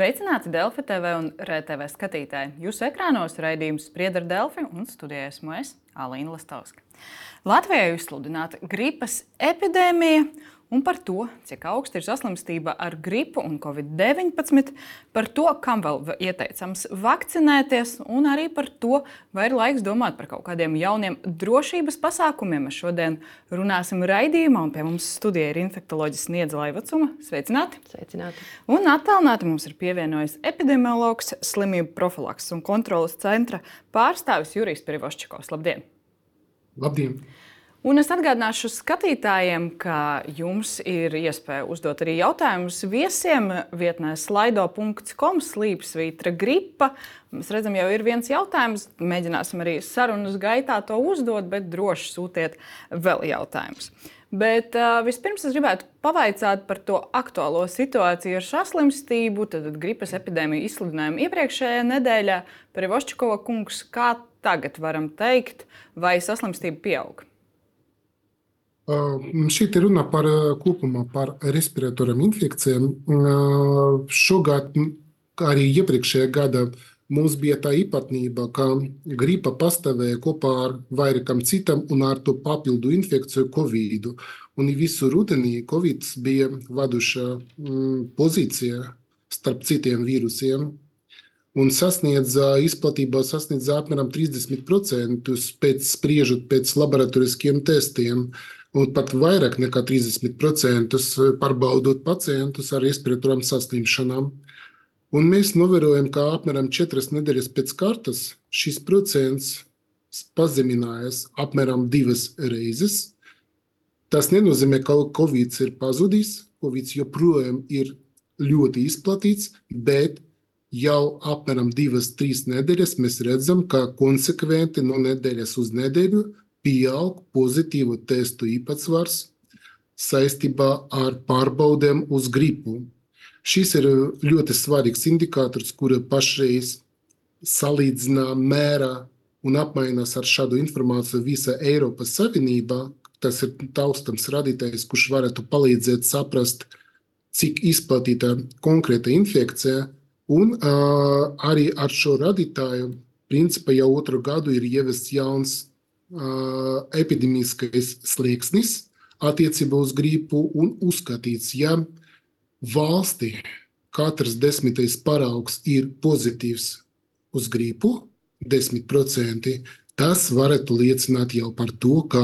Sveicināti Delfi TV un RTV skatītāji. Jūsu ekrānos raidījums Spriedra Delfi un studijā esmu es, Alīna Lastovska. Latvijā izsludināta gripas epidēmija un par to, cik augsta ir saslimstība ar gripu un covid-19, par to, kam vēl ieteicams vakcinēties, un arī par to, vai ir laiks domāt par kaut kādiem jauniem drošības pasākumiem. Mēs šodien runāsim raidījumā, un pie mums studijā ir infektuoloģis Niedza Laivacuma. Sveicināti! Sveicināti! Un attālināti mums ir pievienojis epidemiologs, slimību profilakses un kontrolas centra pārstāvis Jurijs Privoščikovs. Labdien! Labdien! Un es atgādināšu skatītājiem, ka jums ir iespēja uzdot arī jautājumus viesiem vietnē slaido.com slīpsvītra gripa. Mēs redzam, jau ir viens jautājums. Mēģināsim arī sarunas gaitā to uzdot, bet droši sūtiet vēl jautājumus. Bet uh, vispirms es gribētu pavaicāt par to aktuālo situāciju ar saslimstību, tad gripas epidēmiju izsludinājumu iepriekšējā nedēļā. Par Ivošķikova kungs, kā tagad varam teikt, vai saslimstība pieauga? Šeit ir runa par kopumā par respiratoram infekcijām. Šogad, kā arī iepriekšējā gada, mums bija tā īpatnība, ka gripa pastāvēja kopā ar vairākam citam un ar to papildu infekciju Covid. Un visu rudenī Covid bija vadošā pozīcija starp citiem vīrusiem. Un sasniedza izplatībā sasniedza apmēram 30% pēc spriežot pēc laboratoriskiem testiem. Uh, un pat vairāk nekā 30% pārbaudot pacientus ar respiratoram saslimšanām. Un mēs novērojam, ka apmēram 4 nedēļas pēc kārtas šis procents pazeminājās apmēram divas reizes. Tas nenozīmē, ka Covid ir pazudis. Covid joprojām ir ļoti izplatīts, bet jau apmēram divas, trīs nedēļas mēs redzam, ka konsekventi no nedēļas uz nedēļu pieaug pozitīvu testu īpatsvars saistībā ar pārbaudēm uz gripu. Šis ir ļoti svarīgs indikators, kura pašreiz salīdzina, mēra un apmainās ar šādu informāciju visa Eiropas Savienībā. Tas ir taustams radītājs, kurš varētu palīdzēt saprast, cik izplatīta konkrēta infekcija. Un uh, arī ar šo radītāju, principā jau otru gadu ir ievests jauns epidemiskais slieksnis attiecībā uz gripu un uzskatīts, ja valstī katrs desmitais paraugs ir pozitīvs uz gripu, 10%, Tas varētu liecināt jau par to, ka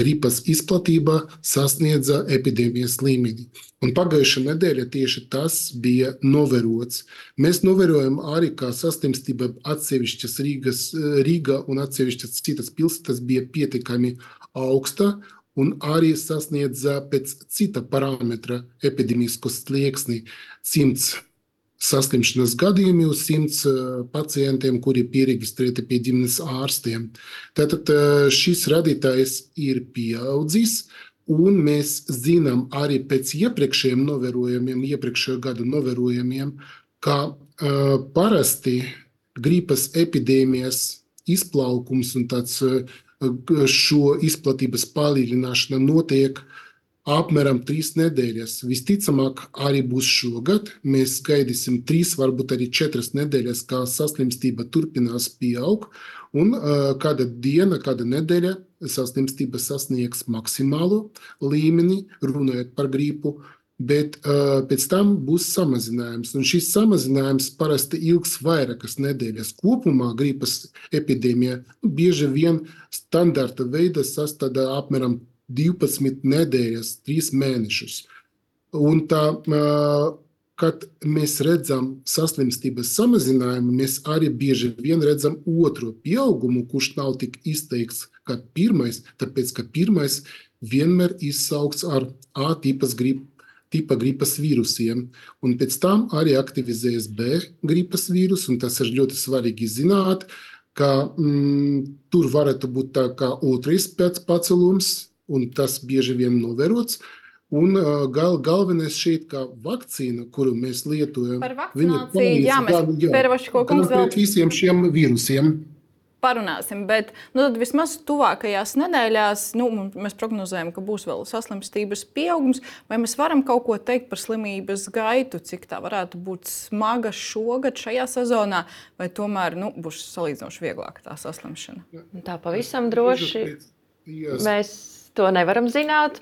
gripas izplatība sasniedza epidēmijas līmeni. Un pagājušā nedēļa tieši tas bija novērots. Mēs novērojam arī, ka saslimstība atsevišķas Rīgas, Rīga un atsevišķas citas pilsētas bija pietiekami augsta un arī sasniedza pēc cita parametra epidemisko slieksni 100 saslimšanas gadījumi uz 100 eh, pacientiem, kuri pieregistrēti pie ģimenes ārstiem. Tātad eh, šis radītājs ir pieaudzis. Un mēs zinām arī pēc iepriekšējiem novērojumiem, iepriekšējo gadu novērojumiem, ka uh, parasti gripas epidēmijas izplaukums un tāds, uh, šo izplatības palielināšana notiek uh, apmēram trīs nedēļas. Visticamāk, arī būs šogad. Mēs gaidīsim trīs, varbūt arī četras nedēļas, kā saslimstība turpinās pieaugt. Un uh, kāda diena, kāda nedēļa saslimstība sasniegs maksimālo līmeni, runājot par gripu. Bet uh, pēc tam būs samazinājums. Un šis samazinājums parasti ilgs vairākas nedēļas. Kopumā gripas epidēmija bieži vien standarta veidā sastāv apmēram 12 nedēļas, 3 mēnešus. Un tā, kad mēs redzam saslimstības samazinājumu, mēs arī bieži vien redzam otro pieaugumu, kurš nav tik izteikts kā pirmais, tāpēc ka pirmais vienmēr izsaukts ar A tipas gripu tipa gripas vīrusiem. Un pēc tam arī aktivizējas B gripas vīrus, un tas ir ļoti svarīgi zināt, ka mm, tur varētu būt tā kā otrais pēc pacelums, un tas bieži vien novērots. Un uh, gal, galvenais šeit, kā vakcīna, kuru mēs lietojam, viņa palīdz jā, mēs gan, jā, gan vēl... pret visiem šiem vīrusiem. parunāsim. Bet nu, vismaz tuvākajās nedēļās nu, mēs prognozējam, ka būs vēl saslimstības pieaugums. Vai mēs varam kaut ko teikt par slimības gaitu, cik tā varētu būt smaga šogad, šajā sezonā, vai tomēr nu, būs salīdzinoši vieglāka tā saslimšana? Tā pavisam droši. Mēs To nevaram zināt,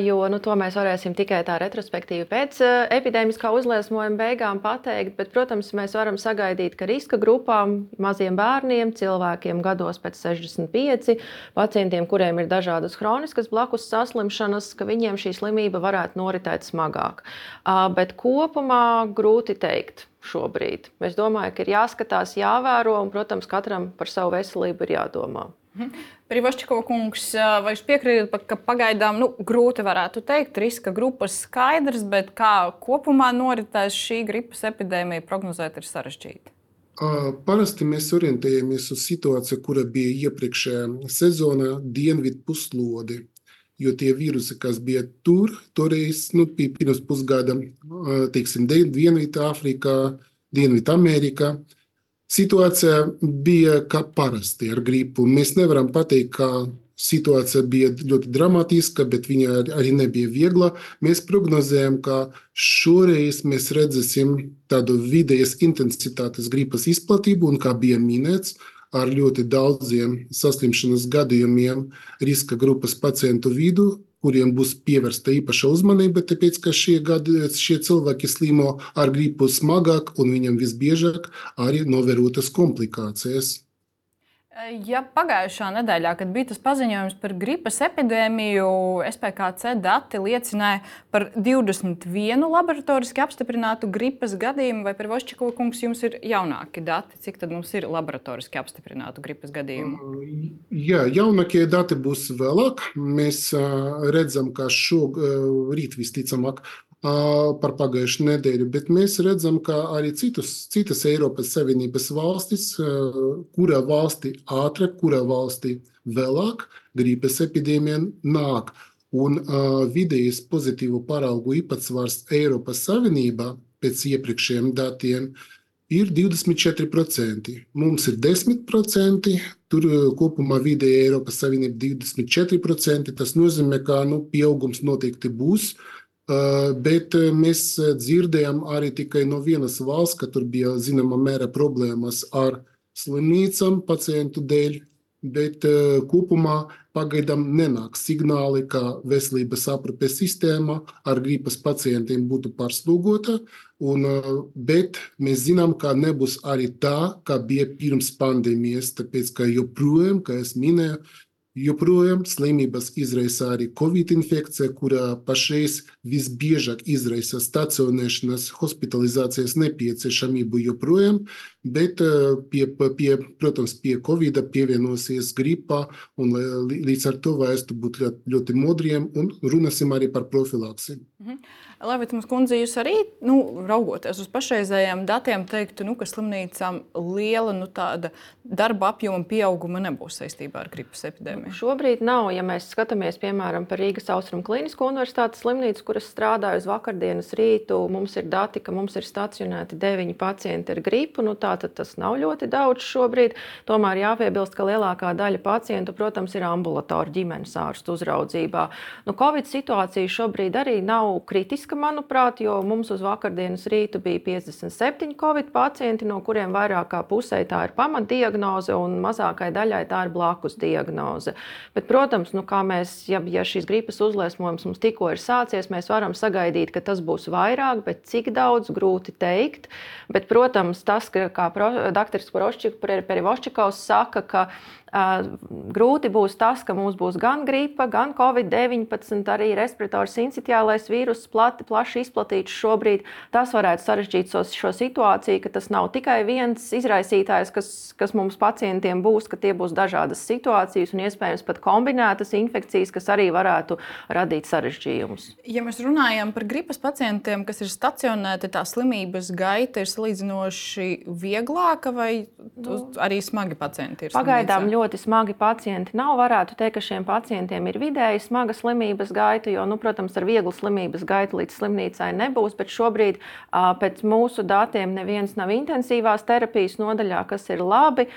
jo nu, to mēs varēsim tikai tā retrospektīvi pēc epidēmiskā uzliesmojuma beigām pateikt. Bet, protams, mēs varam sagaidīt, ka riska grupām, maziem bērniem, cilvēkiem gados pēc 65, pacientiem, kuriem ir dažādas chroniskas blakus saslimšanas, ka viņiem šī slimība varētu noritēt smagāk. Bet kopumā grūti teikt šobrīd. Es domāju, ka ir jāskatās, jāvēro un, protams, katram par savu veselību ir jādomā. Mhm. Privašķiko kungs, vai jūs piekrītat, ka pagaidām nu, grūti varētu teikt, riska grupas skaidrs, bet kā kopumā noritēs šī gripas epidēmija, prognozēt ir sarežģīti? Parasti mēs orientējamies uz situāciju, kura bija iepriekšējā sezonā, dienvidu puslode. Jo tie vīrusi, kas bija tur, toreiz, nu, pirms pusgada, teiksim, Dienvidāfrikā, Dienvidamerikā, Situācija bija kā parasti ar gripu. Mēs nevaram pateikt, ka situācija bija ļoti dramatiska, bet viņa arī nebija viegla. Mēs prognozējam, ka šoreiz mēs redzēsim tādu vidējas intensitātes gripas izplatību, un kā bija minēts, ar ļoti daudziem saslimšanas gadījumiem riska grupas pacientu vidū, kuriem būs pievērsta īpaša uzmanība, tāpēc ka šie, gadi, šie cilvēki slimo ar gripu smagāk un viņam visbiežāk arī novērotas komplikācijas. Ja pagājušā nedēļā, kad bija tas paziņojums par gripas epidēmiju, SPKC dati liecināja par 21 laboratoriski apstiprinātu gripas gadījumu, vai par Vošķikovu kungs jums ir jaunāki dati? Cik tad mums ir laboratoriski apstiprinātu gripas gadījumu? Jā, jaunākie dati būs vēlāk. Mēs redzam, ka šorīt visticamāk par pagājušo nedēļu, bet mēs redzam, ka arī citus, citas Eiropas Savienības valstis, kurā valstī ātrāk, kurā valstī vēlāk gripas epidēmija nāk. Un uh, vidējais pozitīvu paraugu īpatsvars Eiropas Savienībā pēc iepriekšējiem datiem ir 24%. Mums ir 10%, tur kopumā vidēji Eiropas Savienība 24%. Tas nozīmē, ka nu, pieaugums noteikti būs. Uh, Bet mēs dzirdējām arī tikai no vienas valsts, ka tur bija zināmā mērā problēmas ar slimnīcām pacientu dēļ, bet kopumā pagaidām nenāk signāli, ka veselības aprūpes sistēma ar gripas pacientiem būtu pārslogota. Un, bet mēs zinām, ka nebūs arī tā, kā bija pirms pandēmijas, tāpēc ka joprojām, kā es minēju, Joprojām slimības izraisa arī covid infekcija, kurā pašreiz visbiežāk izraisa stacionēšanas, hospitalizācijas nepieciešamību joprojām, bet pie, pie, protams, pie covid pievienosies gripa, un līdz ar to vajadzētu būt ļoti, ļoti modriem un runāsim arī par profilaksi. Mhm. Levitams kundze, jūs arī, nu, raugoties uz pašreizējiem datiem, teiktu, nu, ka slimnīcām liela nu, darba apjoma pieauguma nebūs saistībā ar gripas epidēmiju? Šobrīd nav. Ja mēs skatāmies, piemēram, par Rīgas Austrum Klinisko universitātes slimnīcu, kuras strādāja uz vakardienas rītu, mums ir dati, ka mums ir stacionēti deviņi pacienti ar gripu. Nu, Tātad tas nav ļoti daudz šobrīd. Tomēr jāpiebilst, ka lielākā daļa pacientu, protams, ir ambulatora ģimenes ārstu uzraudzībā. Nu, Covid situācija šobrīd arī nav kritiska būtiska, manuprāt, jo mums uz vakardienas rītu bija 57 covid pacienti, no kuriem vairāk kā pusē tā ir pamatdiagnoze un mazākai daļai tā ir blakus diagnoze. Bet, protams, nu, mēs, ja, ja šīs gripas uzliesmojums mums tikko ir sācies, mēs varam sagaidīt, ka tas būs vairāk, bet cik daudz grūti teikt. Bet, protams, tas, ka, kā dr. Perivoščikovs saka, ka Grūti būs tas, ka mums būs gan gripa, gan covid-19, arī respiratoru sincitiālais vīrus plati, plaši izplatīts šobrīd. Tas varētu sarežģīt šo, šo situāciju, ka tas nav tikai viens izraisītājs, kas, kas mums pacientiem būs, ka tie būs dažādas situācijas un iespējams pat kombinētas infekcijas, kas arī varētu radīt sarežģījumus. Ja mēs runājam par gripas pacientiem, kas ir stacionēti, tā slimības gaita ir salīdzinoši vieglāka vai nu, arī smagi pacienti ir? Pagaidām ļoti ļoti smagi pacienti nav. Varētu teikt, ka šiem pacientiem ir vidēji smaga slimības gaita, jo, nu, protams, ar vieglu slimības gaitu līdz slimnīcai nebūs. Bet šobrīd pēc mūsu datiem neviens nav intensīvās terapijas nodaļā, kas ir labi.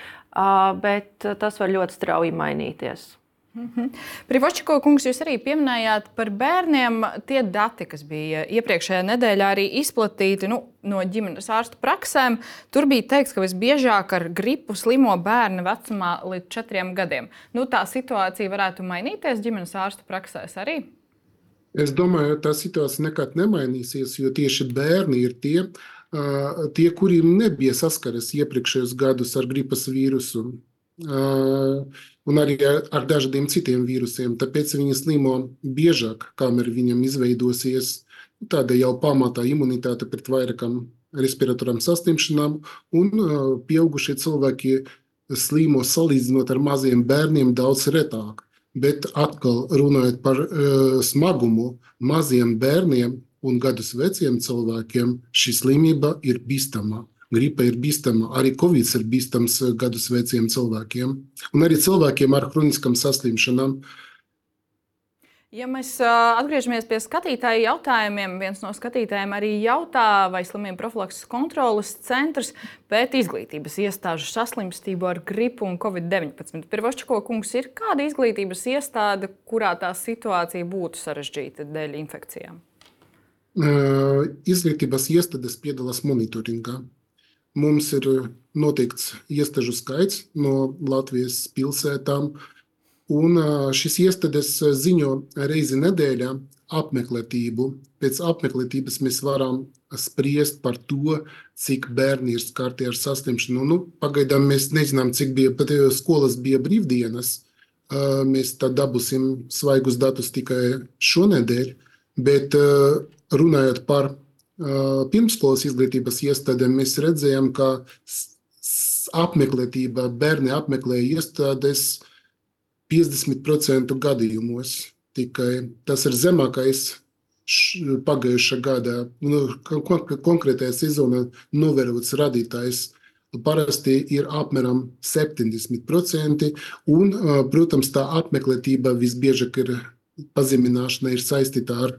bet tas var ļoti strauji mainīties. Mm -hmm. Privočko kungs, jūs arī pieminējāt par bērniem. Tie dati, kas bija iepriekšējā nedēļā arī izplatīti nu, no ģimenes ārstu praksēm, tur bija teikts, ka visbiežāk ar gripu slimo bērni vecumā līdz četriem gadiem. Nu, tā situācija varētu mainīties ģimenes ārstu praksēs arī. Es domāju, ka tā situācija nekad nemainīsies, jo tieši bērni ir tie, tie kuriem nebija saskares iepriekšējos gadus ar gripas vīrusu un arī ar dažādiem citiem vīrusiem. Tāpēc viņi slimo biežāk, kamēr viņam izveidosies tāda jau pamatā imunitāte pret vairākām respiratorām saslimšanām, un pieaugušie cilvēki slimo salīdzinot ar maziem bērniem daudz retāk. Bet atkal runājot par uh, smagumu, maziem bērniem un gadus veciem cilvēkiem šī slimība ir bīstama. Gripa ir bīstama, arī Covid ir bīstams eh, gadus veciem cilvēkiem, un arī cilvēkiem ar kroniskām saslimšanām. Ja mēs atgriežamies pie skatītāju jautājumiem, viens no skatītājiem arī jautā, vai slimību profilakses kontrolas centrs pēc izglītības iestāžu saslimstību ar gripu un covid-19. Pirvošķiko kungs ir kāda izglītības iestāde, kurā tā situācija būtu sarežģīta dēļ infekcijām? Izglītības iestādes piedalās monitoringā. Mums ir eh, noteikts iestažu skaits no Latvijas pilsētām, un eh, šis iestādes eh, ziņo reizi nedēļā apmeklētību. Pēc apmeklētības mēs varam spriest par to, cik bērni ir skarti ar saslimšanu. Nu, pagaidām mēs nezinām, cik bija, pat skolas bija brīvdienas. Mēs tā dabūsim svaigus datus tikai šonedēļ, bet runājot par pirmskolas izglītības iestādēm mēs redzējām, ka apmeklētība, bērni apmeklē iestādes 50% gadījumos. Tikai tas ir zemākais pagājušā gada nu, konkrētajā sezonā novērots radītājs. Parasti ir apmēram 70%, un, protams, tā apmeklētība visbiežāk ir pazemināšana ir saistīta ar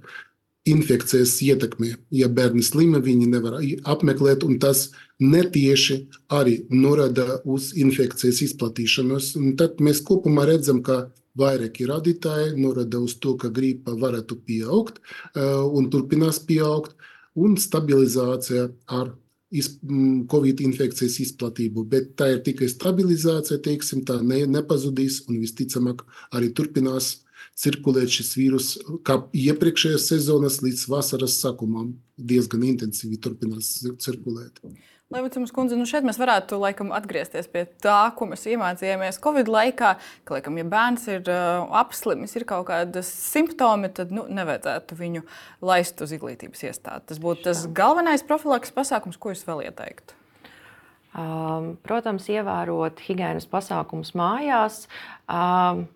infekcijas ietekmē. Ja bērni slimi, viņi nevar apmeklēt, un tas netieši arī norāda uz infekcijas izplatīšanos. Un tad mēs kopumā redzam, ka vairāki rādītāji norāda uz to, ka gripa varētu pieaugt un turpinās pieaugt, un stabilizācija ar Covid infekcijas izplatību. Bet tā ir tikai stabilizācija, teiksim, tā ne, nepazudīs un visticamāk arī turpinās cirkulēt šis vīrus, kā iepriekšējās sezonas līdz vasaras sākumam, diezgan intensīvi turpinās cirkulēt. Levicams kundze, nu šeit mēs varētu laikam atgriezties pie tā, ko mēs iemācījāmies Covid laikā, ka, laikam, ja bērns ir uh, apslimis, ir kaut kādas simptomi, tad nu, nevajadzētu viņu laist uz izglītības iestādi. Tas būtu tas galvenais profilaks pasākums, ko jūs vēl ieteiktu. Um, protams, ievērot higiēnas pasākumus mājās. Um,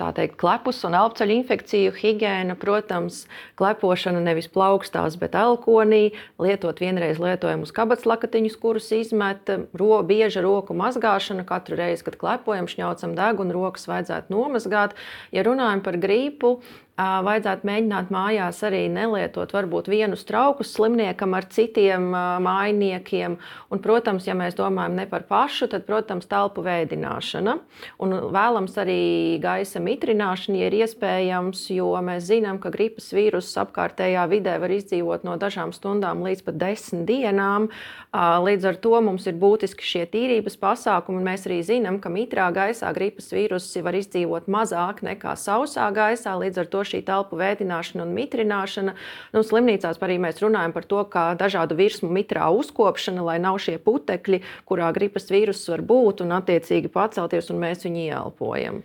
tā teikt, klepus un elpoceļu infekciju higiēna, protams, klepošana nevis plaukstās, bet elkonī, lietot vienreiz lietojamus kabatas lakatiņus, kurus izmet, ro, bieža roku mazgāšana. Katru reizi, kad klepojam, šņaucam degunu, rokas vajadzētu nomazgāt. Ja runājam par grīpu, vajadzētu mēģināt mājās arī nelietot varbūt vienus traukus slimniekam ar citiem mājiniekiem. Un, protams, ja mēs domājam ne par pašu, tad, protams, telpu veidināšana. Un vēlams arī gaisa mitrināšana, ja ir iespējams, jo mēs zinām, ka gripas vīruss apkārtējā vidē var izdzīvot no dažām stundām līdz pat desmit dienām. Līdz ar to mums ir būtiski šie tīrības pasākumi. Mēs arī zinām, ka mitrā gaisā gripas vīrusi var izdzīvot mazāk nekā sausā gaisā. Līdz ar to šī telpu vēdināšana un mitrināšana. Nu, slimnīcās arī mēs runājam par to, kā dažādu virsmu mitrā uzkopšana, lai nav šie putekļi, kurā gripas vīruss var būt un attiecīgi pacelties, un mēs viņu ieelpojam.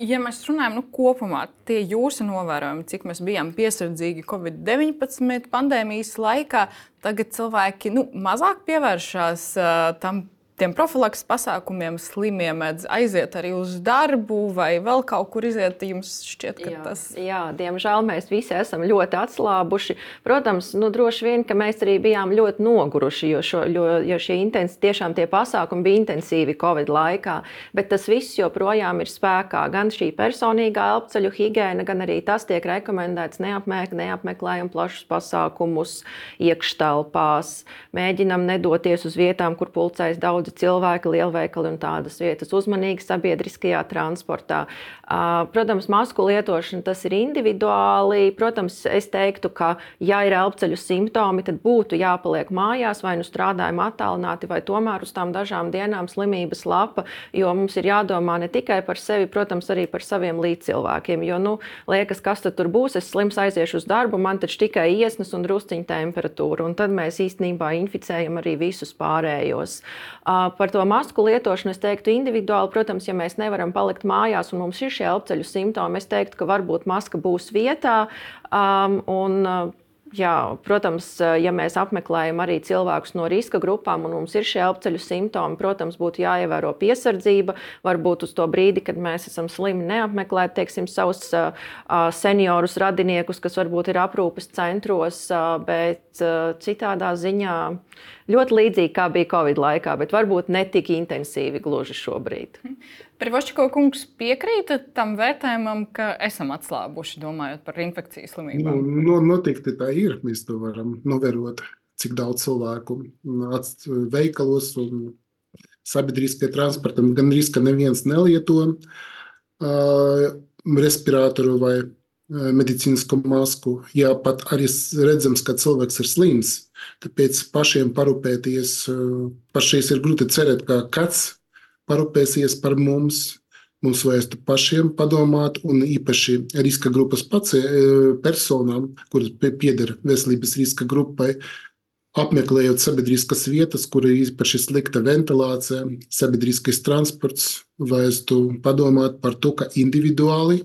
Ja mēs runājam nu, kopumā, tie jūsu novērojumi, cik mēs bijām piesardzīgi Covid-19 pandēmijas laikā, tagad cilvēki nu, mazāk pievēršās uh, tam tiem profilaks pasākumiem slimiem mēdz aiziet arī uz darbu vai vēl kaut kur iziet. Jums šķiet, ka jā, tas ir. Jā, diemžēl mēs visi esam ļoti atslābuši. Protams, nu, droši vien, ka mēs arī bijām ļoti noguruši, jo, šo, jo, jo šie intens, tiešām tie pasākumi bija intensīvi Covid laikā. Bet tas viss joprojām ir spēkā. Gan šī personīgā elpceļu higiēna, gan arī tas tiek rekomendēts neapmēk, neapmeklējam plašus pasākumus iekštelpās. Mēģinam nedoties uz vietām, kur pulcēs daudz daudzi cilvēki, lielveikali un tādas vietas, uzmanīgi sabiedriskajā transportā. Protams, masku lietošana tas ir individuāli. Protams, es teiktu, ka, ja ir elpceļu simptomi, tad būtu jāpaliek mājās, vai nu strādājam attālināti, vai tomēr uz tām dažām dienām slimības lapa, jo mums ir jādomā ne tikai par sevi, protams, arī par saviem līdzcilvēkiem. Jo, nu, liekas, kas tad tur būs, es slims aiziešu uz darbu, man taču tikai iesnas un drusciņa temperatūra, un tad mēs īstenībā inficējam arī visus pārējos. Par to masku lietošanu es teiktu individuāli, protams, ja mēs nevaram palikt mājās un mums ir šie elpceļu simptomi, es teiktu, ka varbūt maska būs vietā. Um, un, Jā, protams, ja mēs apmeklējam arī cilvēkus no riska grupām un mums ir šie apceļu simptomi, protams, būtu jāievēro piesardzība. Varbūt uz to brīdi, kad mēs esam slimi, neapmeklēt teiksim, savus uh, seniorus, radiniekus, kas varbūt ir aprūpes centros, bet citādā ziņā ļoti līdzīgi kā bija Covid laikā, bet varbūt ne tik intensīvi gluži šobrīd. Privošķiko kungs piekrīta tam vērtējumam, ka esam atslābuši, domājot par infekcijas slimībām? Nu, no, noteikti tā ir. Mēs to varam novērot, cik daudz cilvēku veikalos un sabiedriskajā transportā gan arī, ka neviens nelieto uh, respiratoru vai medicīnisko masku. Jā, pat arī redzams, ka cilvēks ir slims. Tāpēc pašiem parūpēties, pašais ir grūti cerēt, ka kāds parūpēsies par mums. Mums vajadzētu pašiem padomāt, un īpaši riska grupas pacie, personām, kuras pieder veselības riska grupai, apmeklējot sabiedriskas vietas, kur ir īpaši slikta ventilācija, sabiedriskais transports, vajadzētu padomāt par to, ka individuāli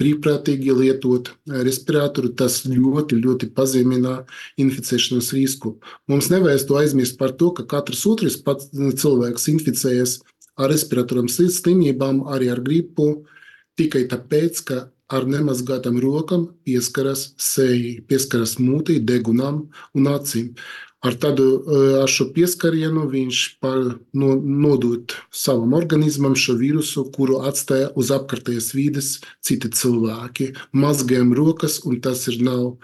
brīvprātīgi lietot respiratoru, tas ļoti, ļoti pazemina inficēšanas risku. Mums nevajag to aizmirst par to, ka katrs otrs cilvēks inficējas ar respiratoriem slimībām, arī ar gripu, tikai tāpēc, ka ar nemazgātām rokām pieskaras sejai, pieskaras mutī, degunām un acīm. Ar, tādu, ar šo pieskarienu viņš no, nodod savam organismam šo vīrusu, kuru atstāja uz apkārtējas vides citi cilvēki. Mazgājam rokas, un tas ir nav.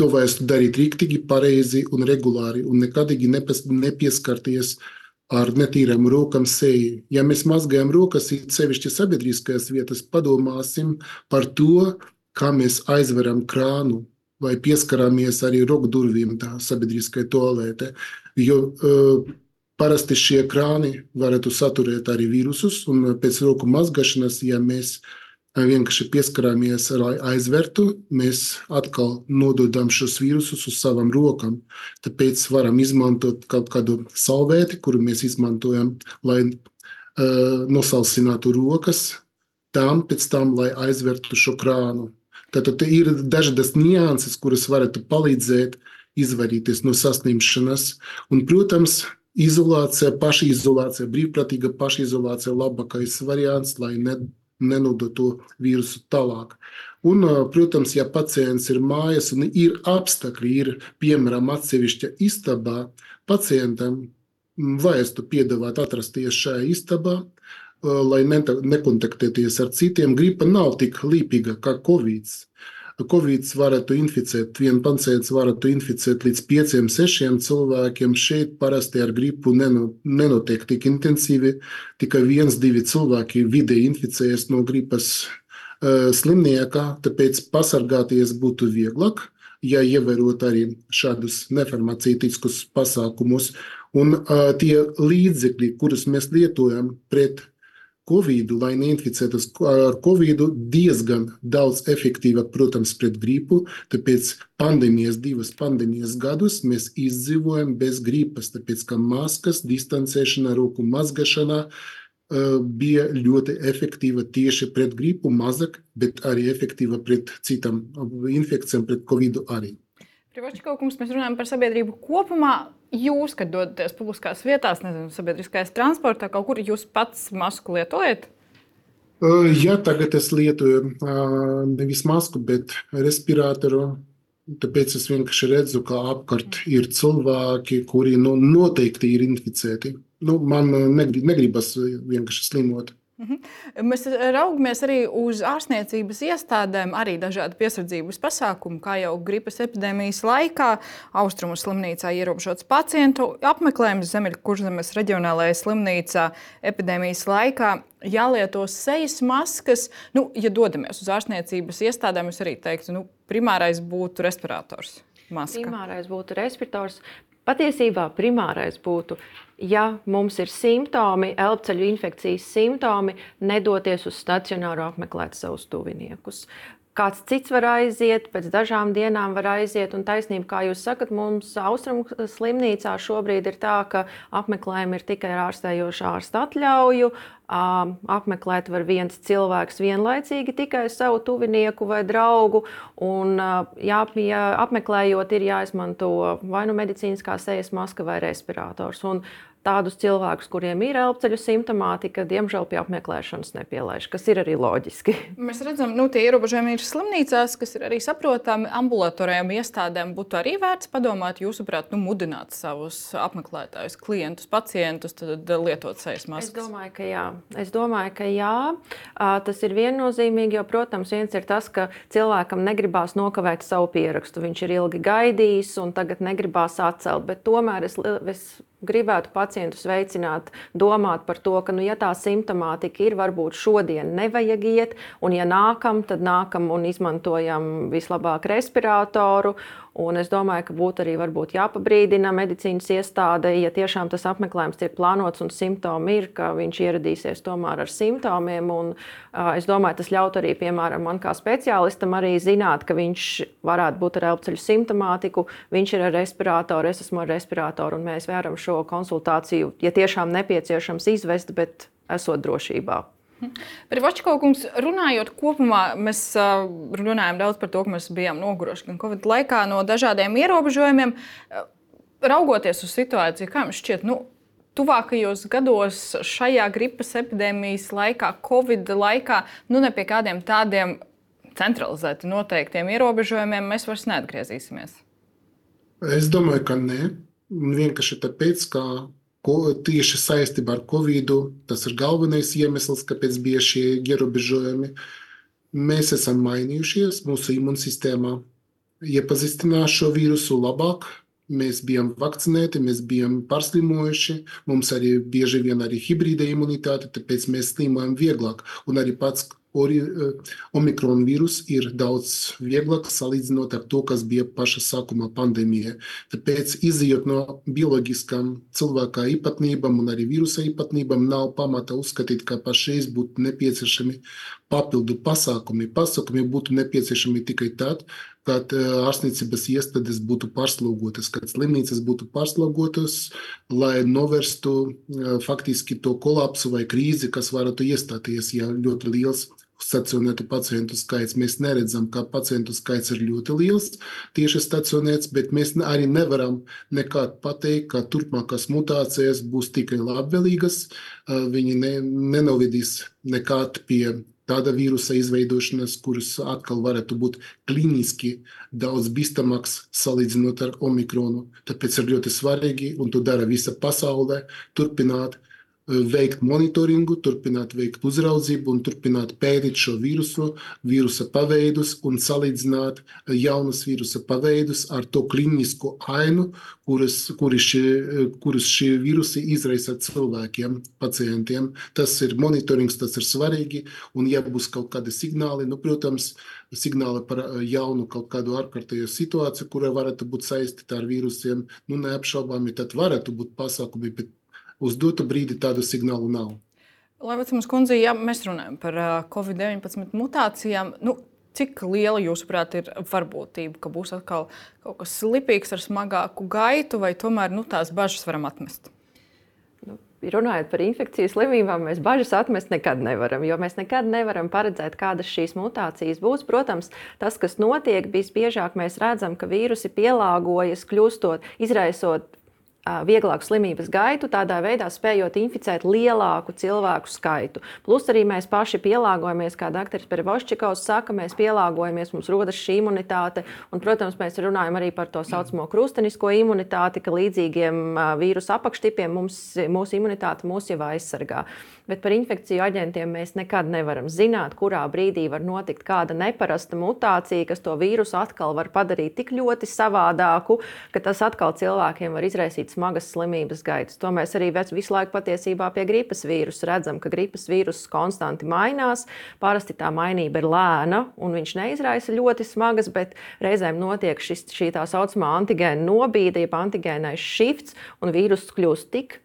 To vajag darīt rīktīgi, pareizi un regulāri, un nekadīgi nepieskarties uh, ar netīrām rokām seju. Ja mēs mazgājam rokas, sevišķi sabiedriskajās vietās, padomāsim par to, kā mēs aizveram krānu vai pieskaramies arī roku durvīm tā sabiedriskajai toalētē. Jo uh, parasti šie krāni varētu saturēt arī vīrusus, un pēc roku mazgāšanas, ja mēs uh, vienkārši pieskarāmies, lai aizvertu, mēs atkal nododam šos vīrusus uz savām rokām. Tāpēc varam izmantot kaut kādu salvēti, kuru mēs izmantojam, lai uh, nosalsinātu rokas, tam pēc tam, lai aizvertu šo krānu. Tātad ir dažādas nianses, kuras varētu palīdzēt izvairīties no saslimšanas. Un, protams, izolācija, pašizolācija, brīvprātīga pašizolācija ir labākais variants, lai ne, nenodot to vīrusu tālāk. Un, protams, ja pacients ir mājās un ir apstākļi, ir piemēram atsevišķa istabā, pacientam vajadzētu piedāvāt atrasties šajā istabā, lai nekontaktēties ar citiem. Gripa nav tik līpīga kā Covid. Covid varētu inficēt, viens pacients varētu inficēt līdz 5, 6 cilvēkiem. Šeit parasti ar gripu nenotiek tik intensīvi. Tikai viens, divi cilvēki vidēji inficējas no gripas uh, slimnieka, tāpēc pasargāties būtu vieglāk, ja ievērot arī šādus nefarmacītiskus pasākumus. Un uh, tie līdzekļi, kurus mēs lietojam pret Covid, lai neinficētos ar Covid, diezgan daudz efektīvāk, protams, pret gripu. Tāpēc pandēmijas, divas pandēmijas gadus mēs izdzīvojam bez gripas, tāpēc ka maskas, distancēšana, roku mazgāšana uh, bija ļoti efektīva tieši pret gripu, mazāk, bet arī efektīva pret citām infekcijām, pret Covid arī. Privačko kungs, mēs runājam par sabiedrību kopumā. Jūs, kad dodaties publiskās vietās, nezinu, sabiedriskajā transportā, kaut kur jūs pats masku lietojat? Jā, tagad es lietoju nevis masku, bet respiratoru. Tāpēc es vienkārši redzu, ka apkārt ir cilvēki, kuri nu, noteikti ir inficēti. Nu, man negrib, negribas vienkārši slimot. Mhm. Mēs raugamies arī uz ārstniecības iestādēm, arī dažādi piesardzības pasākumi, kā jau gripas epidēmijas laikā. Austrumu slimnīcā ierobežots pacientu apmeklējums Ziemeļkurzemes reģionālajā slimnīcā epidēmijas laikā. Jālieto sejas maskas. Nu, ja dodamies uz ārstniecības iestādēm, es arī teiktu, nu, primārais būtu respirators. Maska. Primārais būtu respirators. Patiesībā primārais būtu, ja mums ir simptomi, elpoceļu infekcijas simptomi, nedoties uz stacionāru apmeklēt savus tuviniekus. Kāds cits var aiziet, pēc dažām dienām var aiziet. Un taisnība, kā jūs sakat, mums austrumu slimnīcā šobrīd ir tā, ka apmeklējumi ir tikai ar ārstējošā ārsta atļauju. Apmeklēt var viens cilvēks vienlaicīgi tikai savu tuvinieku vai draugu. Un, jā, apmeklējot, ir jāizmanto vai nu medicīniskā sejas maska vai respirators. Un tādus cilvēkus, kuriem ir elpoceļu simptomātika, diemžēl pie apmeklēšanas nepielaiž, kas ir arī loģiski. Mēs redzam, ka nu, tie ierobežojumi ir slimnīcās, kas ir arī saprotami. Ambulatorijām iestādēm būtu arī vērts padomāt, jūsuprāt, nu, mudināt savus apmeklētājus, klientus, pacientus lietot sejas maskas. Es domāju, ka jā. Es domāju, ka jā. Tas ir viennozīmīgi, jo, protams, viens ir tas, ka cilvēkam negribās nokavēt savu pierakstu. Viņš ir ilgi gaidījis un tagad negribās atcelt. Bet tomēr es, es gribētu pacientus veicināt, domāt par to, ka, nu, ja tā simptomātika ir, varbūt šodien nevajag iet, un ja nākam, tad nākam un izmantojam vislabāk respiratoru. Un es domāju, ka būtu arī jāpabrīdina medicīnas iestāde, ja tiešām tas apmeklējums tiek plānots un simptomi ir, ka viņš ieradīsies tomēr ar simptomiem. Un, uh, es domāju, tas ļaut arī, piemēram, man kā speciālistam arī zināt, ka viņš varētu būt ar elpoceļu simptomātiku, viņš ir ar respiratoru, es esmu ar respiratoru, un mēs varam šo konsultāciju, ja tiešām nepieciešams, izvest, bet esot drošībā. Privačko kungs, runājot kopumā, mēs runājam daudz par to, ka mēs bijām noguruši gan Covid laikā no dažādiem ierobežojumiem. Raugoties uz situāciju, kā jums šķiet, nu, tuvākajos gados šajā gripas epidēmijas laikā, Covid laikā, nu ne pie kādiem tādiem centralizēti noteiktiem ierobežojumiem mēs vairs neatgriezīsimies? Es domāju, ka nē. Vienkārši tāpēc, ka Ko, tieši saistībā ar Covid. Tas ir galvenais iemesls, kāpēc bija šie ierobežojumi. Mēs esam mainījušies, mūsu imūnsistēma iepazīstinās šo vīrusu labāk. Mēs bijām vakcinēti, mēs bijām pārslimojuši. Mums arī bieži vien ir hibrīda imunitāte, tāpēc mēs slimojam vieglāk. Un arī pats Eh, Omikron vīrus ir daudz vieglāk salīdzinot ar to, kas bija paša sākuma pandēmijā. Tāpēc, izējot no bioloģiskām cilvēka īpatnībām un arī vīrusa īpatnībām, nav pamata uzskatīt, ka pašreiz būtu nepieciešami papildu pasākumi. Pasākumi būtu nepieciešami tikai tad, kad eh, ārstniecības iestādes būtu pārslogotas, kad slimnīcas būtu pārslogotas, lai novērstu eh, faktiski to kolapsu vai krīzi, kas varētu iestāties, ja ļoti liels stacionētu pacientu skaits. Mēs neredzam, ka pacientu skaits ir ļoti liels tieši stacionēts, bet mēs arī nevaram nekad pateikt, ka turpmākās mutācijas būs tikai labvēlīgas. Viņi ne, nenovedīs nekad pie tāda vīrusa izveidošanas, kuras atkal varētu būt kliniski daudz bīstamāks salīdzinot ar omikronu. Tāpēc ir ļoti svarīgi, un to dara visa pasaule, turpināt veikt monitoringu, turpināt veikt uzraudzību un turpināt pētīt šo vīrusu, vīrusa paveidus un salīdzināt jaunus vīrusa paveidus ar to klinisko ainu, kuras, kuri šie, kuras šie vīrusi izraisa cilvēkiem, pacientiem. Tas ir monitorings, tas ir svarīgi, un ja būs kaut kādi signāli, nu, protams, signāli par jaunu kaut kādu ārkārtējo situāciju, kura varētu būt saistīta ar vīrusiem, nu, neapšaubāmi, tad varētu būt pasākumi, bet uz dotu brīdi tādu signālu nav. Levicams kundze, ja mēs runājam par Covid-19 mutācijām, nu, cik liela jūsuprāt ir varbūtība, ka būs atkal kaut kas lipīgs ar smagāku gaitu, vai tomēr nu, tās bažas varam atmest? Nu, runājot par infekcijas slimībām, mēs bažas atmest nekad nevaram, jo mēs nekad nevaram paredzēt, kādas šīs mutācijas būs. Protams, tas, kas notiek, visbiežāk mēs redzam, ka vīrusi pielāgojas, kļūstot, izraisot vieglāku slimības gaitu, tādā veidā spējot inficēt lielāku cilvēku skaitu. Plus arī mēs paši pielāgojamies, kā dr. Perevoščikovs saka, mēs pielāgojamies, mums rodas šī imunitāte. Un, protams, mēs runājam arī par to saucamo krustenisko imunitāti, ka līdzīgiem vīrusu apakštipiem mums, mūsu imunitāte mūs jau aizsargā. Bet par infekciju aģentiem mēs nekad nevaram zināt, kurā brīdī var notikt kāda neparasta mutācija, kas to vīrusu atkal var padarīt tik ļoti savādāku, ka tas atkal cilvēkiem var izraisīt smagas slimības gaitas. To mēs arī visu laiku patiesībā pie gripas vīrusa redzam, ka gripas vīruss konstanti mainās. Parasti tā mainība ir lēna un viņš neizraisa ļoti smagas, bet reizēm notiek šis, šī tā saucamā antigēna nobīde, jeb antigēnais shifts, un vīruss kļūst tik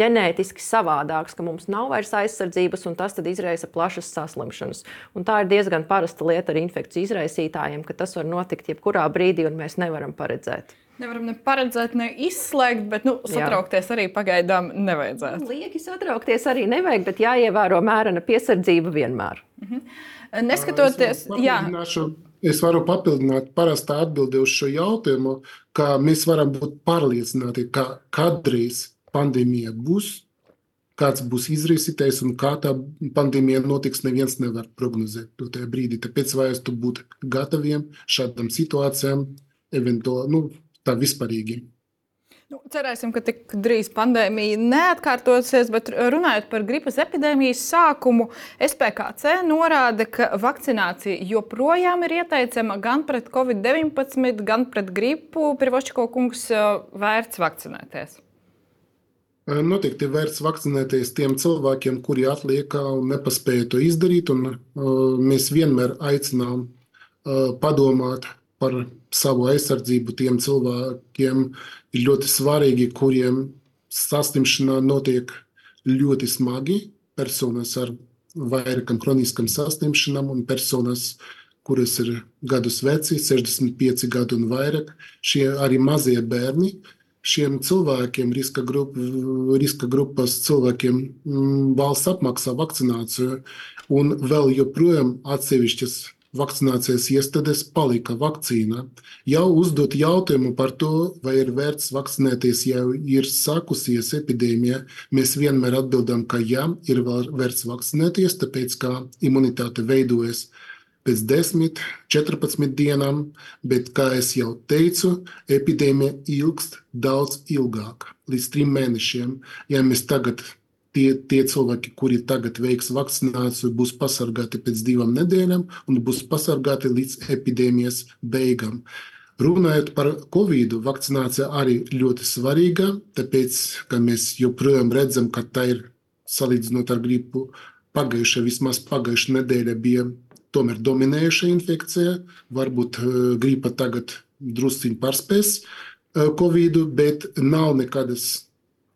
ģenētiski savādāks, ka mums nav vairs aizsardzības, un tas izraisa plašas saslimšanas. Un tā ir diezgan parasta lieta ar infekciju izraisītājiem, ka tas var notikt jebkurā brīdī, un mēs nevaram paredzēt. Nevaram ne paredzēt, ne izslēgt, bet nu, satraukties Jā. arī pagaidām nevajadzētu. Lieki satraukties arī nevajag, bet jāievēro mērena piesardzība vienmēr. Mhm. Neskatoties, jā. Es varu papildināt parastā atbildi uz šo jautājumu, ka mēs varam būt pārliecināti, ka kādreiz pandēmija būs, kāds būs izraisītājs un kā tā pandēmija notiks, neviens nevar prognozēt to tajā brīdī. Tāpēc vajag būt gataviem šādām situācijām, eventuāli nu, tā vispārīgi. Nu, cerēsim, ka tik drīz pandēmija neatkārtosies, bet runājot par gripas epidēmijas sākumu, SPKC norāda, ka vakcinācija joprojām ir ieteicama gan pret covid-19, gan pret gripu. Pirvošķiko kungs vērts vakcinēties. Noteikti ir vērts vakcinēties tiem cilvēkiem, kuri atliek un nepaspēja to izdarīt. Un, uh, mēs vienmēr aicinām uh, padomāt par savu aizsardzību tiem cilvēkiem. Ir ļoti svarīgi, kuriem saslimšana notiek ļoti smagi. Personas ar vairākām kroniskām saslimšanām un personas, kuras ir gadus veci, 65 gadu un vairāk. Šie arī mazie bērni. Uh, šiem cilvēkiem, riska, grup, riska grupas cilvēkiem, mm, valsts apmaksā vakcināciju, un vēl joprojām atsevišķas vakcinācijas iestādes palika vakcīna. Jau uzdot jautājumu par to, vai ir vērts vakcinēties, ja ir sākusies epidēmija, mēs vienmēr atbildam, ka jā, ir vērts vakcinēties, tāpēc ka imunitāte veidojas pēc 10, 14 dienām, bet, kā jau teicu, epidēmija ilgst daudz ilgāk, līdz trim mēnešiem. Ja mēs tagad tie, tie cilvēki, kuri tagad veiks vakcināciju, būs pasargāti pēc divām nedēļām un būs pasargāti līdz epidēmijas beigām. Runājot par covid, vakcinācija arī ļoti svarīga, tāpēc, ka mēs joprojām redzam, ka tā ir salīdzinot ar gripu. Pagājušā, vismaz pagājušā nedēļa bija tomēr dominējoša infekcija. Varbūt eh, gripa tagad drusciņi pārspēs eh, Covid, bet nav nekādas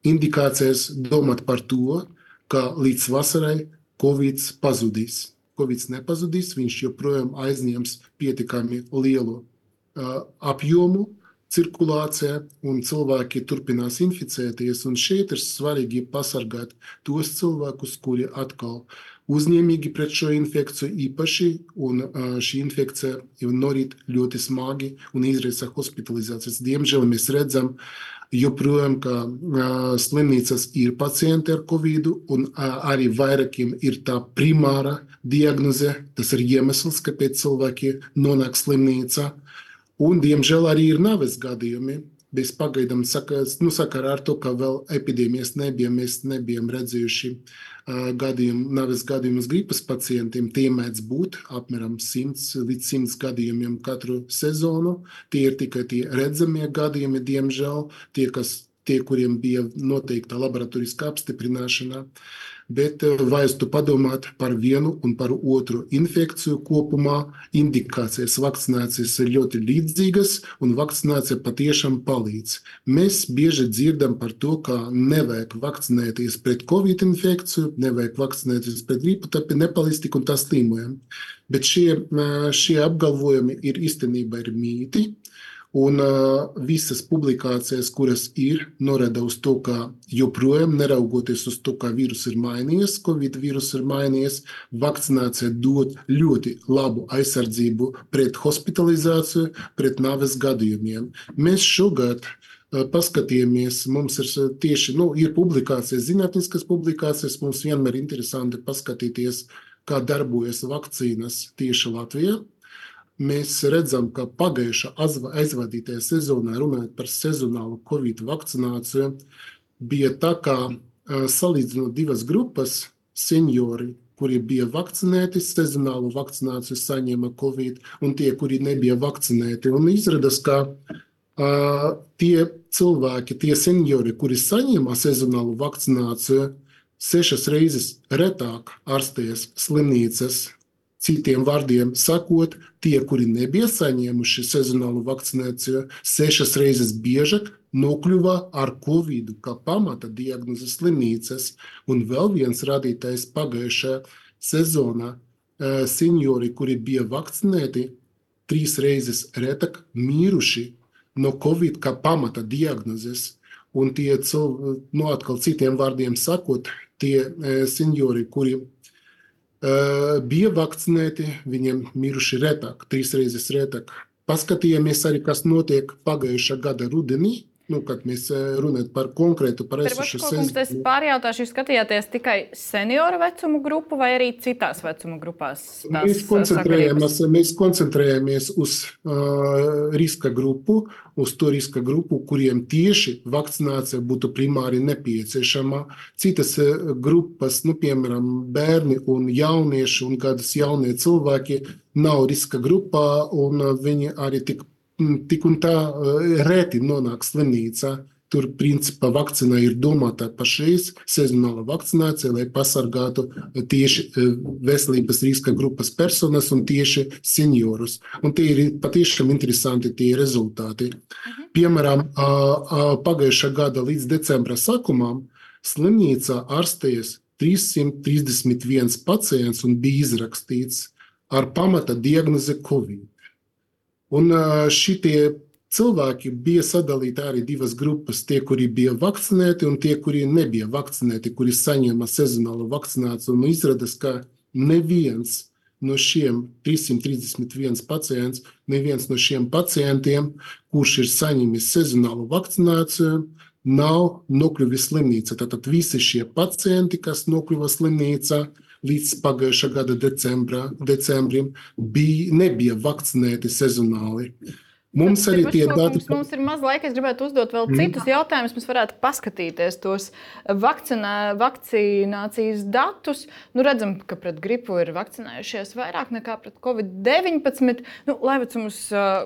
indikācijas domāt par to, ka līdz vasarai Covid pazudīs. Covid nepazudīs, viņš joprojām aizņems pietiekami lielu uh, apjomu, cirkulācija, un cilvēki turpinās inficēties. Šeit ir svarīgi pasargāt tos cilvēkus, kuri atkal uzņēmīgi pret šo infekciju īpaši, un šī infekcija norit ļoti smagi un izraisa hospitalizācijas. Diemžēl mēs redzam, joprojām, ka slimnīcas ir pacienti ar covid, un arī vairākiem ir tā primāra diagnoze. Tas ir iemesls, kāpēc cilvēki nonāk slimnīcā. Un, diemžēl, arī ir nāves gadījumi bez pagaidām nu, sakarā ar to, ka vēl epidēmijas nebija, mēs nebijām redzējuši uh, gadījumu, nāves gadījumus gripas pacientiem. Tie mēdz būt apmēram 100 līdz 100 gadījumiem katru sezonu. Tie ir tikai tie redzamie gadījumi, diemžēl, tie, kas, tie kuriem bija noteikta laboratoriskā apstiprināšana. Uh, bet eh, vajadzētu padomāt par vienu un par otru infekciju kopumā. Indikācijas vakcinācijas ir ļoti līdzīgas, un vakcinācija patiešām palīdz. Mēs bieži dzirdam par to, ka nevajag vakcinēties pret covid infekciju, nevajag vakcinēties pret gripu, tāpēc nepalīdz tik un tā slimojam. Bet šie, eh, šie apgalvojumi ir īstenībā ir mīti. Un uh, visas publikācijas, kuras ir, norāda uz to, ka joprojām, neraugoties uz to, kā vīrus ir mainījies, Covid vīrus ir mainījies, vakcinācija dod ļoti labu aizsardzību pret hospitalizāciju, pret nāves gadījumiem. Mēs šogad paskatījāmies, mums ir tieši nu, ir publikācijas, zinātniskas publikācijas. Mums vienmēr ir interesanti paskatīties, kā darbojas vakcīnas tieši Latvijā. Mēs redzam, ka pagājušā aizvadītajā sezonā, runājot par sezonālu covid vakcināciju, bija tā, ka salīdzinot divas grupas, seniori, kuri bija vakcinēti, sezonālu vakcināciju saņēma covid, un tie, kuri nebija vakcinēti. Un izrādās, ka uh, tie cilvēki, tie seniori, kuri saņēma sezonālu vakcināciju, sešas reizes retāk ārstējas slimnīcas. Citiem vārdiem sakot, tie, kuri nebija saņēmuši sezonālu vakcināciju, sešas reizes biežāk nokļuva ar covid kā pamata diagnozi slimnīcas. Un vēl viens rādītājs pagājušajā sezonā - seniori, kuri bija vakcinēti, trīs reizes retāk miruši no covid kā pamata diagnozes. Un tie nu, atkal citiem vārdiem sakot, tie seniori, kuri bija vakcinēti, viņiem miruši retāk, trīs reizes retāk. Paskatījāmies arī, kas notiek pagājušā gada rudenī, Nu, kad mēs runājam par konkrētu par esošu sezonu. Es pārjautāšu, jūs skatījāties tikai senioru vecumu grupu vai arī citās vecuma grupās? Mēs koncentrējamies, mēs koncentrējamies uz uh, riska grupu, uz to riska grupu, kuriem tieši vakcinācija būtu primāri nepieciešama. Citas grupas, nu, piemēram, bērni un jaunieši un kādas jaunie cilvēki nav riska grupā un viņi arī tik tik un tā reti nonāk slimnīcā. Tur, principā, vakcīna ir domāta pašreiz, sezonāla vakcinācija, lai pasargātu tieši veselības riska grupas personas un tieši seniorus. Un tie ir patiešām interesanti tie rezultāti. Mhm. Piemēram, pagājušā gada līdz decembra sākumam slimnīcā ārstējas 331 pacients un bija izrakstīts ar pamata diagnozi Covid. Un šitie cilvēki bija sadalīti arī divas grupas. Tie, kuri bija vakcinēti, un tie, kuri nebija vakcinēti, kuri saņēma sezonālu vakcināciju. Un izrādās, ka neviens no šiem 331 pacients, neviens no šiem pacientiem, kurš ir saņēmis sezonālu vakcināciju, nav nokļuvis slimnīcā. Tātad visi šie pacienti, kas nokļuva slimnīcā, līdz pagājušā gada decembra, decembrim bija, nebija vakcinēti sezonāli. Mums arī tie dati. Mums, mums ir maz laika. Es gribētu uzdot vēl mm. citus jautājumus. Mēs varētu paskatīties tos vakcinā, vakcinācijas datus. Nu, redzam, ka pret gripu ir vakcinējušies vairāk nekā pret covid-19. Nu, Laivacums,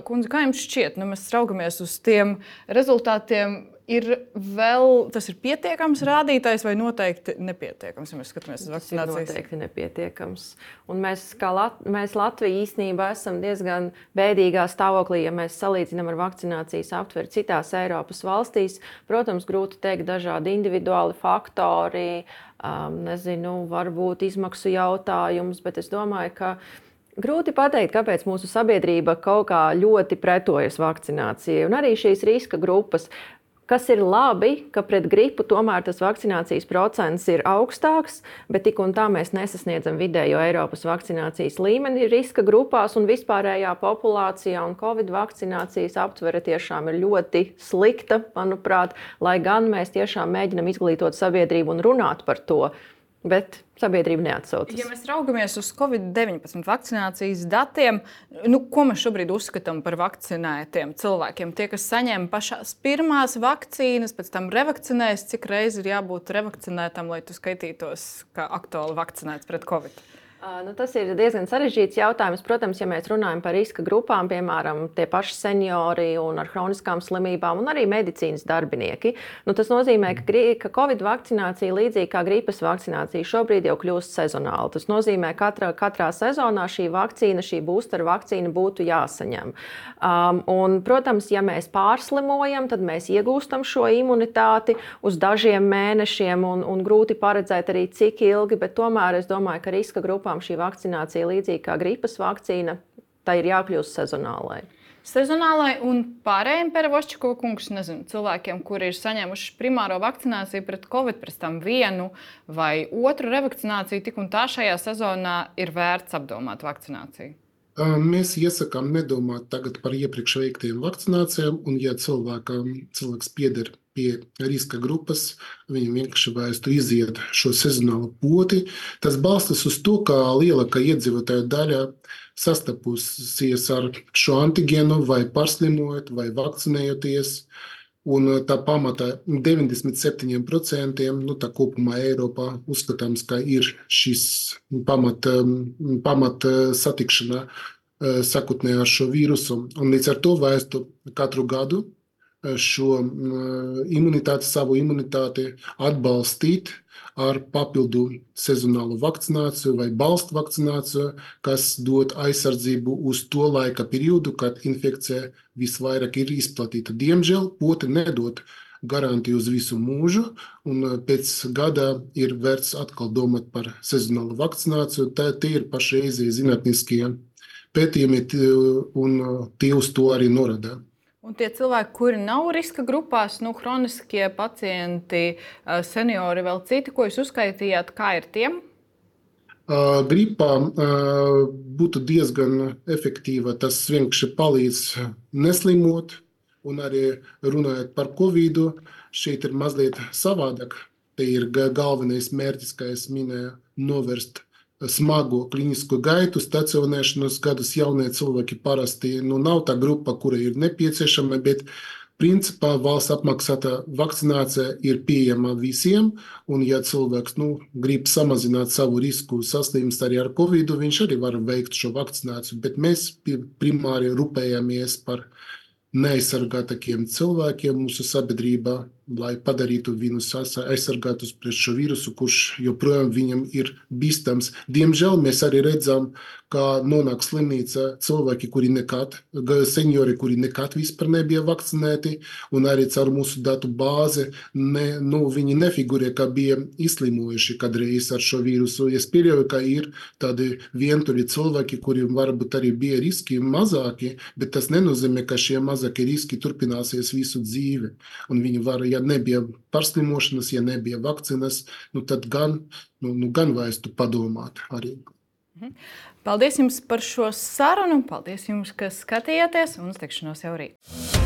kundze, kā jums šķiet? Nu, mēs raugamies uz tiem rezultātiem ir vēl tas ir pietiekams rādītājs vai noteikti nepietiekams, ja mēs skatāmies uz vakcināciju? Tas ir noteikti nepietiekams. Un mēs, Lat mēs Latvija īstenībā esam diezgan bēdīgā stāvoklī, ja mēs salīdzinām ar vakcinācijas aptveri citās Eiropas valstīs. Protams, grūti teikt dažādi individuāli faktori, um, nezinu, varbūt izmaksu jautājums, bet es domāju, ka Grūti pateikt, kāpēc mūsu sabiedrība kaut kā ļoti pretojas vakcinācijai. Un arī šīs riska grupas Kas ir labi, ka pret gripu tomēr tas vakcinācijas procents ir augstāks, bet tik un tā mēs nesasniedzam vidējo Eiropas vakcinācijas līmeni riska grupās un vispārējā populācijā. Un Covid vakcinācijas aptvere tiešām ir ļoti slikta, manuprāt, lai gan mēs tiešām mēģinam izglītot sabiedrību un runāt par to bet sabiedrība neatsaucas. Ja mēs raugamies uz Covid-19 vakcinācijas datiem, nu, ko mēs šobrīd uzskatām par vakcinētiem cilvēkiem? Tie, kas saņēma pašās pirmās vakcīnas, pēc tam revakcinējas, cik reizes ir jābūt revakcinētam, lai tu skaitītos kā aktuāli vakcinēts pret Covid? Nu, tas ir diezgan sarežģīts jautājums. Protams, ja mēs runājam par riska grupām, piemēram, tie paši seniori un ar chroniskām slimībām, un arī medicīnas darbinieki, nu, tas nozīmē, ka, ka Covid vakcinācija, līdzīgi kā gripas vakcinācija, šobrīd jau kļūst sezonāla. Tas nozīmē, ka katrā, katrā sezonā šī vakcīna, šī booster vakcīna būtu jāsaņem. Um, un, protams, ja mēs pārslimojam, tad mēs iegūstam šo imunitāti uz dažiem mēnešiem, un, un grūti paredzēt arī cik ilgi, bet tomēr es domāju, ka riska grupām grupām šī vakcinācija, līdzīgi kā gripas vakcīna, tai ir jākļūst sezonālai. Sezonālai un pārējiem Perevošķiko kungs, nezinu, cilvēkiem, kuri ir saņēmuši primāro vakcināciju pret covid, pēc tam vienu vai otru revakcināciju, tik un tā šajā sezonā ir vērts apdomāt vakcināciju. Mēs iesakām nedomāt tagad par iepriekš veiktajām vakcinācijām, un ja cilvēkam, cilvēks pieder pie riska grupas, viņam vienkārši vajadzētu iziet šo sezonālo poti. Tas balstās uz to, ka lielākā iedzīvotāja daļa sastapusies ar šo antigēnu vai pārslimojot vai vakcinējoties. Un tā pamatā 97% nu, tā kopumā Eiropā uzskatāms, ka ir šis pamata pamat satikšana sakotnē ar šo vīrusu. Un līdz ar to vajadzētu katru gadu šo imunitāti, savu imunitāti atbalstīt ar papildu sezonālu vakcināciju vai balstu vakcināciju, kas dod aizsardzību uz to laika periodu, kad infekcija visvairāk ir izplatīta. Diemžēl poti nedod garantiju uz visu mūžu, un pēc gada ir vērts atkal domāt par sezonālu vakcināciju. Tā, tie ir pašreizie zinātniskie pētījumi, un tie uz to arī norāda. Un tie cilvēki, kuri nav riska grupās, nu, chroniskie pacienti, seniori, vēl citi, ko jūs uzskaitījāt, kā ir tiem? Gripā būtu diezgan efektīva. Tas vienkārši palīdz neslimot, un arī runājot par covid, šeit ir mazliet savādāk. Te ir galvenais mērķis, kā es minēju, novērst smago klinisko gaitu, stacionēšanas gadus jaunie cilvēki parasti nu, nav tā grupa, kura ir nepieciešama, bet principā valsts apmaksāta vakcinācija ir pieejama visiem, un ja cilvēks nu, grib samazināt savu risku saslimst arī ar covid, viņš arī var veikt šo vakcināciju, bet mēs primāri rūpējamies par neaizsargātākiem cilvēkiem mūsu sabiedrībā, lai padarītu viņus aizsargātus pret šo vīrusu, kurš joprojām viņam ir bīstams. Diemžēl mēs arī redzam, kā nonāk slimnīcā cilvēki, kuri nekad, seniori, kuri nekad vispār nebija vakcinēti, un arī caur mūsu datu bāzi ne, nu, viņi nefigurē, ka bija izslimojuši kādreiz ar šo vīrusu. Es pieļauju, ka ir tādi vientuļi cilvēki, kuriem varbūt arī bija riski mazāki, bet tas nenozīmē, ka šie mazākie riski turpināsies visu dzīvi. Un viņi var, ja nebija pārslimošanas, ja nebija vakcinas, nu tad gan, nu, nu, gan vajadzētu padomāt arī. Mhm. Paldies jums par šo sarunu. Paldies jums, ka skatījāties un uz tikšanos jau rīt.